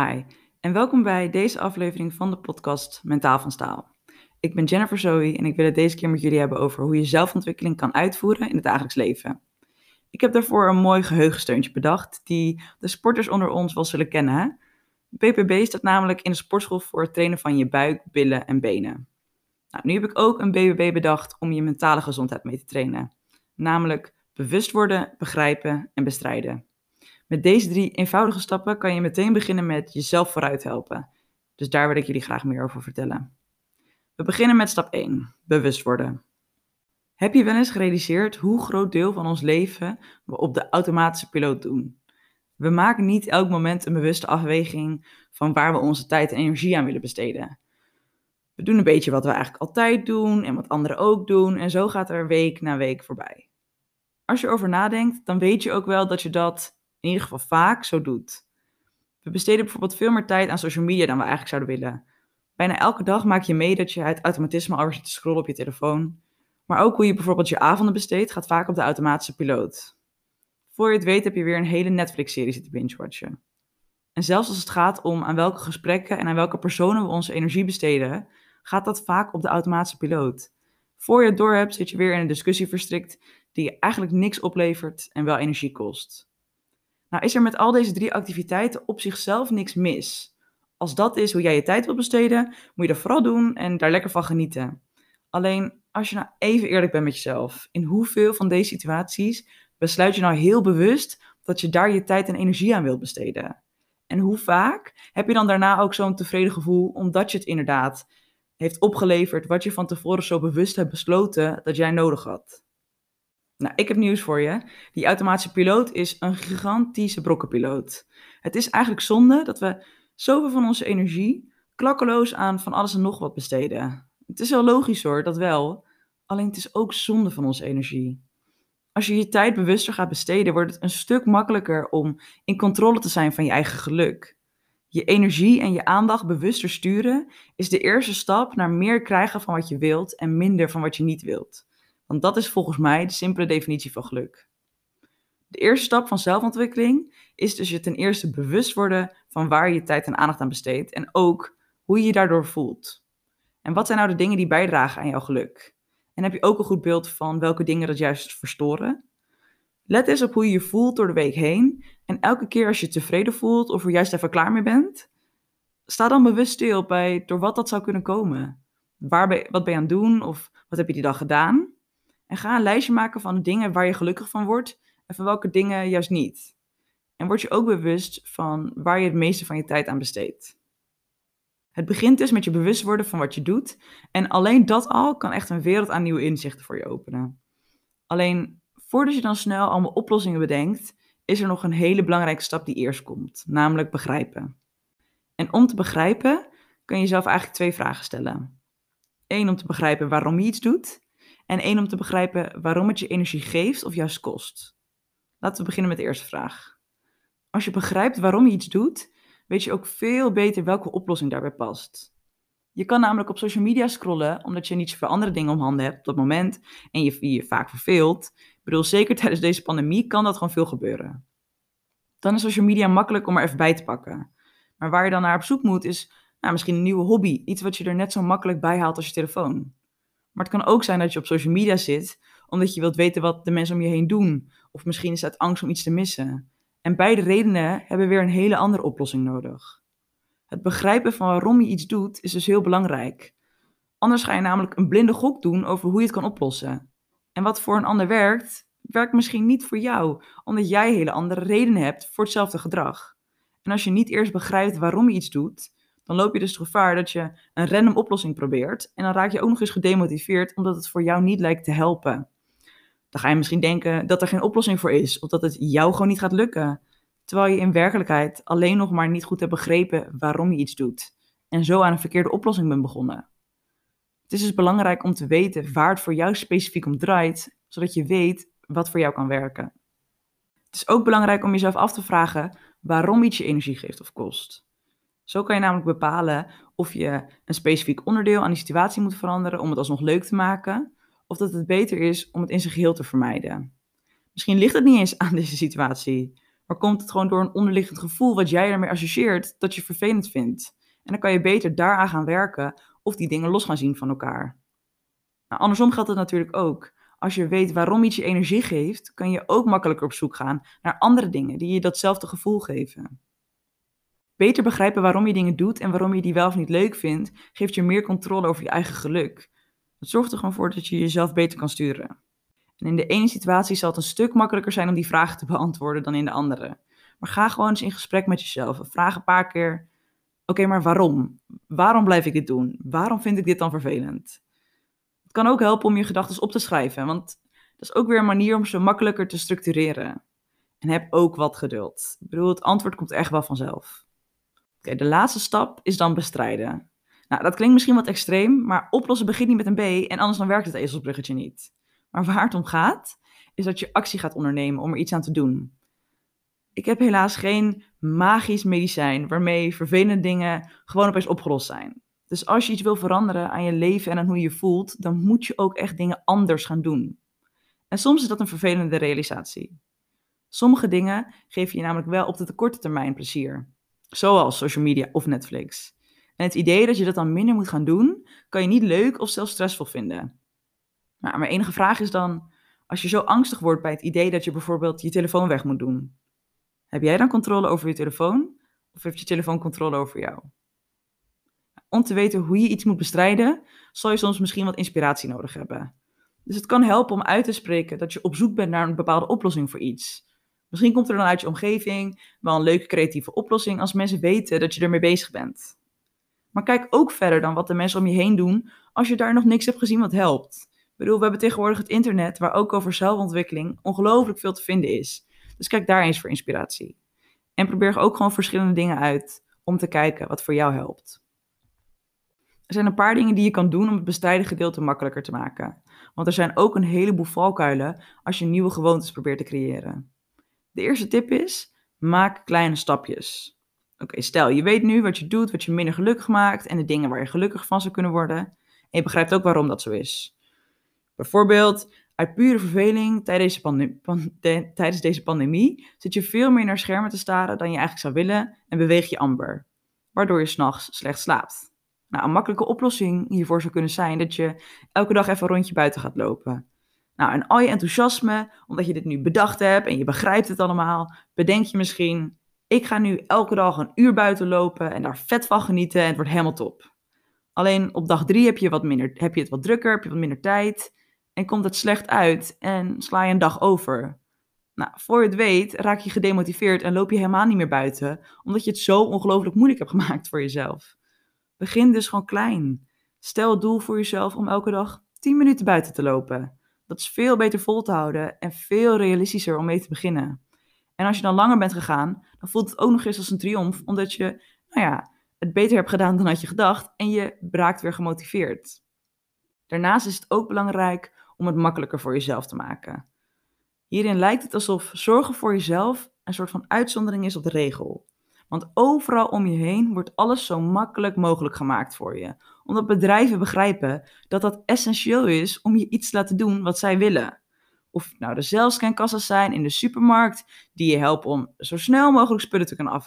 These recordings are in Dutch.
En welkom bij deze aflevering van de podcast Mentaal van Staal. Ik ben Jennifer Zoe en ik wil het deze keer met jullie hebben over hoe je zelfontwikkeling kan uitvoeren in het dagelijks leven. Ik heb daarvoor een mooi geheugensteuntje bedacht, die de sporters onder ons wel zullen kennen. BPB staat namelijk in de sportschool voor het trainen van je buik, billen en benen. Nou, nu heb ik ook een BBB bedacht om je mentale gezondheid mee te trainen. Namelijk bewust worden, begrijpen en bestrijden. Met deze drie eenvoudige stappen kan je meteen beginnen met jezelf vooruit helpen. Dus daar wil ik jullie graag meer over vertellen. We beginnen met stap 1, bewust worden. Heb je wel eens gerealiseerd hoe groot deel van ons leven we op de automatische piloot doen? We maken niet elk moment een bewuste afweging van waar we onze tijd en energie aan willen besteden. We doen een beetje wat we eigenlijk altijd doen en wat anderen ook doen en zo gaat er week na week voorbij. Als je erover nadenkt, dan weet je ook wel dat je dat in ieder geval vaak zo doet. We besteden bijvoorbeeld veel meer tijd aan social media dan we eigenlijk zouden willen. Bijna elke dag maak je mee dat je het automatisme alweer zit te scrollen op je telefoon. Maar ook hoe je bijvoorbeeld je avonden besteedt, gaat vaak op de automatische piloot. Voor je het weet heb je weer een hele Netflix-serie zitten binge-watchen. En zelfs als het gaat om aan welke gesprekken en aan welke personen we onze energie besteden, gaat dat vaak op de automatische piloot. Voor je het door hebt, zit je weer in een discussie verstrikt die je eigenlijk niks oplevert en wel energie kost. Nou is er met al deze drie activiteiten op zichzelf niks mis. Als dat is hoe jij je tijd wilt besteden, moet je dat vooral doen en daar lekker van genieten. Alleen als je nou even eerlijk bent met jezelf, in hoeveel van deze situaties besluit je nou heel bewust dat je daar je tijd en energie aan wilt besteden? En hoe vaak heb je dan daarna ook zo'n tevreden gevoel omdat je het inderdaad heeft opgeleverd wat je van tevoren zo bewust hebt besloten dat jij nodig had? Nou, ik heb nieuws voor je. Die automatische piloot is een gigantische brokkenpiloot. Het is eigenlijk zonde dat we zoveel van onze energie klakkeloos aan van alles en nog wat besteden. Het is wel logisch hoor, dat wel. Alleen het is ook zonde van onze energie. Als je je tijd bewuster gaat besteden, wordt het een stuk makkelijker om in controle te zijn van je eigen geluk. Je energie en je aandacht bewuster sturen is de eerste stap naar meer krijgen van wat je wilt en minder van wat je niet wilt. Want dat is volgens mij de simpele definitie van geluk. De eerste stap van zelfontwikkeling is dus je ten eerste bewust worden van waar je tijd en aandacht aan besteedt en ook hoe je je daardoor voelt. En wat zijn nou de dingen die bijdragen aan jouw geluk? En heb je ook een goed beeld van welke dingen dat juist verstoren? Let eens op hoe je je voelt door de week heen en elke keer als je tevreden voelt of er juist even klaar mee bent, sta dan bewust stil bij door wat dat zou kunnen komen. Waar wat ben je aan het doen of wat heb je die dag gedaan? En ga een lijstje maken van de dingen waar je gelukkig van wordt en van welke dingen juist niet. En word je ook bewust van waar je het meeste van je tijd aan besteedt. Het begint dus met je bewust worden van wat je doet. En alleen dat al kan echt een wereld aan nieuwe inzichten voor je openen. Alleen voordat je dan snel allemaal oplossingen bedenkt, is er nog een hele belangrijke stap die eerst komt, namelijk begrijpen. En om te begrijpen kun je jezelf eigenlijk twee vragen stellen. Eén om te begrijpen waarom je iets doet. En één om te begrijpen waarom het je energie geeft of juist kost. Laten we beginnen met de eerste vraag. Als je begrijpt waarom je iets doet, weet je ook veel beter welke oplossing daarbij past. Je kan namelijk op social media scrollen omdat je niet zoveel andere dingen om handen hebt op dat moment en je je vaak verveelt. Ik bedoel, zeker tijdens deze pandemie kan dat gewoon veel gebeuren. Dan is social media makkelijk om er even bij te pakken. Maar waar je dan naar op zoek moet is nou, misschien een nieuwe hobby, iets wat je er net zo makkelijk bij haalt als je telefoon. Maar het kan ook zijn dat je op social media zit omdat je wilt weten wat de mensen om je heen doen. Of misschien is het angst om iets te missen. En beide redenen hebben weer een hele andere oplossing nodig. Het begrijpen van waarom je iets doet is dus heel belangrijk. Anders ga je namelijk een blinde gok doen over hoe je het kan oplossen. En wat voor een ander werkt, werkt misschien niet voor jou, omdat jij hele andere redenen hebt voor hetzelfde gedrag. En als je niet eerst begrijpt waarom je iets doet, dan loop je dus het gevaar dat je een random oplossing probeert en dan raak je ook nog eens gedemotiveerd omdat het voor jou niet lijkt te helpen. Dan ga je misschien denken dat er geen oplossing voor is of dat het jou gewoon niet gaat lukken, terwijl je in werkelijkheid alleen nog maar niet goed hebt begrepen waarom je iets doet en zo aan een verkeerde oplossing bent begonnen. Het is dus belangrijk om te weten waar het voor jou specifiek om draait, zodat je weet wat voor jou kan werken. Het is ook belangrijk om jezelf af te vragen waarom iets je energie geeft of kost. Zo kan je namelijk bepalen of je een specifiek onderdeel aan die situatie moet veranderen om het alsnog leuk te maken, of dat het beter is om het in zijn geheel te vermijden. Misschien ligt het niet eens aan deze situatie, Maar komt het gewoon door een onderliggend gevoel wat jij ermee associeert dat je vervelend vindt? En dan kan je beter daaraan gaan werken of die dingen los gaan zien van elkaar. Nou, andersom geldt het natuurlijk ook. Als je weet waarom iets je energie geeft, kan je ook makkelijker op zoek gaan naar andere dingen die je datzelfde gevoel geven. Beter begrijpen waarom je dingen doet en waarom je die wel of niet leuk vindt, geeft je meer controle over je eigen geluk. Het zorgt er gewoon voor dat je jezelf beter kan sturen. En in de ene situatie zal het een stuk makkelijker zijn om die vragen te beantwoorden dan in de andere. Maar ga gewoon eens in gesprek met jezelf. Vraag een paar keer: Oké, maar waarom? Waarom blijf ik dit doen? Waarom vind ik dit dan vervelend? Het kan ook helpen om je gedachten op te schrijven, want dat is ook weer een manier om ze makkelijker te structureren. En heb ook wat geduld. Ik bedoel, het antwoord komt echt wel vanzelf. De laatste stap is dan bestrijden. Nou, dat klinkt misschien wat extreem, maar oplossen begint niet met een B en anders dan werkt het ezelsbruggetje niet. Maar waar het om gaat, is dat je actie gaat ondernemen om er iets aan te doen. Ik heb helaas geen magisch medicijn waarmee vervelende dingen gewoon opeens opgelost zijn. Dus als je iets wil veranderen aan je leven en aan hoe je je voelt, dan moet je ook echt dingen anders gaan doen. En soms is dat een vervelende realisatie. Sommige dingen geven je namelijk wel op de korte termijn plezier, zoals social media of Netflix. En het idee dat je dat dan minder moet gaan doen, kan je niet leuk of zelfs stressvol vinden. Maar mijn enige vraag is dan, als je zo angstig wordt bij het idee dat je bijvoorbeeld je telefoon weg moet doen, heb jij dan controle over je telefoon of heeft je telefoon controle over jou? Om te weten hoe je iets moet bestrijden, zal je soms misschien wat inspiratie nodig hebben. Dus het kan helpen om uit te spreken dat je op zoek bent naar een bepaalde oplossing voor iets. Misschien komt er dan uit je omgeving wel een leuke creatieve oplossing als mensen weten dat je ermee bezig bent. Maar kijk ook verder dan wat de mensen om je heen doen als je daar nog niks hebt gezien wat helpt. Ik bedoel, we hebben tegenwoordig het internet waar ook over zelfontwikkeling ongelooflijk veel te vinden is. Dus kijk daar eens voor inspiratie. En probeer ook gewoon verschillende dingen uit om te kijken wat voor jou helpt. Er zijn een paar dingen die je kan doen om het bestrijden gedeelte makkelijker te maken. Want er zijn ook een heleboel valkuilen als je nieuwe gewoontes probeert te creëren. De eerste tip is: maak kleine stapjes. Oké, stel je weet nu wat je doet, wat je minder gelukkig maakt en de dingen waar je gelukkig van zou kunnen worden. En je begrijpt ook waarom dat zo is. Bijvoorbeeld, uit pure verveling tijdens deze, tijdens deze pandemie zit je veel meer naar schermen te staren dan je eigenlijk zou willen en beweeg je amber, waardoor je s'nachts slecht slaapt. Nou, een makkelijke oplossing hiervoor zou kunnen zijn dat je elke dag even een rondje buiten gaat lopen. Nou, en al je enthousiasme, omdat je dit nu bedacht hebt en je begrijpt het allemaal, bedenk je misschien, ik ga nu elke dag een uur buiten lopen en daar vet van genieten en het wordt helemaal top. Alleen op dag drie heb je, wat minder, heb je het wat drukker, heb je wat minder tijd en komt het slecht uit en sla je een dag over. Nou, voor je het weet raak je gedemotiveerd en loop je helemaal niet meer buiten, omdat je het zo ongelooflijk moeilijk hebt gemaakt voor jezelf. Begin dus gewoon klein. Stel het doel voor jezelf om elke dag 10 minuten buiten te lopen. Dat is veel beter vol te houden en veel realistischer om mee te beginnen. En als je dan langer bent gegaan, dan voelt het ook nog eens als een triomf, omdat je, nou ja, het beter hebt gedaan dan had je gedacht en je braakt weer gemotiveerd. Daarnaast is het ook belangrijk om het makkelijker voor jezelf te maken. Hierin lijkt het alsof zorgen voor jezelf een soort van uitzondering is op de regel. Want overal om je heen wordt alles zo makkelijk mogelijk gemaakt voor je. Omdat bedrijven begrijpen dat dat essentieel is om je iets te laten doen wat zij willen. Of nou de zelfscankassen zijn in de supermarkt, die je helpen om zo snel mogelijk spullen te kunnen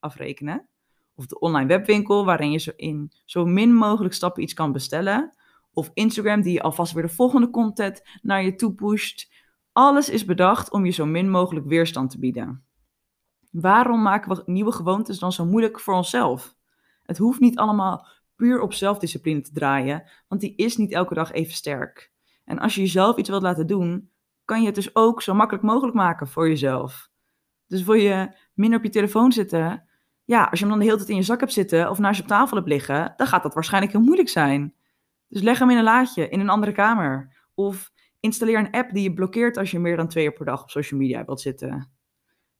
afrekenen. Of de online webwinkel, waarin je zo in zo min mogelijk stappen iets kan bestellen. Of Instagram, die je alvast weer de volgende content naar je toe pusht. Alles is bedacht om je zo min mogelijk weerstand te bieden. Waarom maken we nieuwe gewoontes dan zo moeilijk voor onszelf? Het hoeft niet allemaal puur op zelfdiscipline te draaien, want die is niet elke dag even sterk. En als je jezelf iets wilt laten doen, kan je het dus ook zo makkelijk mogelijk maken voor jezelf. Dus wil je minder op je telefoon zitten, ja, als je hem dan de hele tijd in je zak hebt zitten of naast je op tafel hebt liggen, dan gaat dat waarschijnlijk heel moeilijk zijn. Dus leg hem in een laadje in een andere kamer. Of installeer een app die je blokkeert als je meer dan twee uur per dag op social media wilt zitten.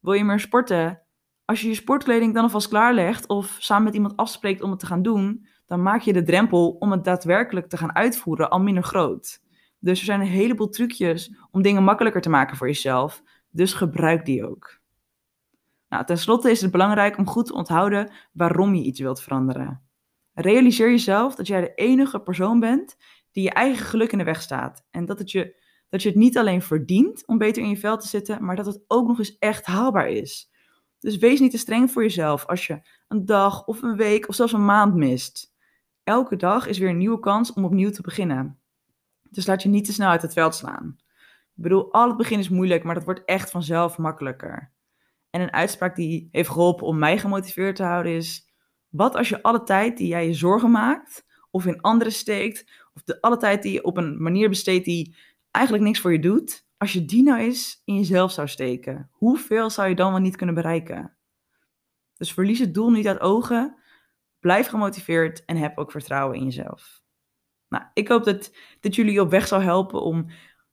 Wil je meer sporten? Als je je sportkleding dan alvast klaarlegt of samen met iemand afspreekt om het te gaan doen, dan maak je de drempel om het daadwerkelijk te gaan uitvoeren al minder groot. Dus er zijn een heleboel trucjes om dingen makkelijker te maken voor jezelf, dus gebruik die ook. Nou, ten slotte is het belangrijk om goed te onthouden waarom je iets wilt veranderen. Realiseer jezelf dat jij de enige persoon bent die je eigen geluk in de weg staat en dat het je dat je het niet alleen verdient om beter in je vel te zitten, maar dat het ook nog eens echt haalbaar is. Dus wees niet te streng voor jezelf als je een dag of een week of zelfs een maand mist. Elke dag is weer een nieuwe kans om opnieuw te beginnen. Dus laat je niet te snel uit het veld slaan. Ik bedoel, al het begin is moeilijk, maar dat wordt echt vanzelf makkelijker. En een uitspraak die heeft geholpen om mij gemotiveerd te houden is: wat als je alle tijd die jij je zorgen maakt, of in anderen steekt, of de, alle tijd die je op een manier besteedt die eigenlijk niks voor je doet, als je die nou eens in jezelf zou steken, hoeveel zou je dan wel niet kunnen bereiken? Dus verlies het doel niet uit ogen, blijf gemotiveerd en heb ook vertrouwen in jezelf. Nou, ik hoop dat dit jullie op weg zal helpen om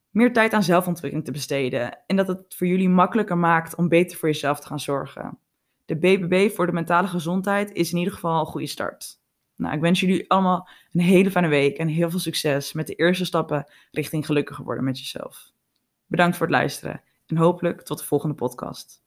meer tijd aan zelfontwikkeling te besteden en dat het voor jullie makkelijker maakt om beter voor jezelf te gaan zorgen. De BBB voor de mentale gezondheid is in ieder geval een goede start. Nou, ik wens jullie allemaal een hele fijne week en heel veel succes met de eerste stappen richting gelukkiger worden met jezelf. Bedankt voor het luisteren en hopelijk tot de volgende podcast.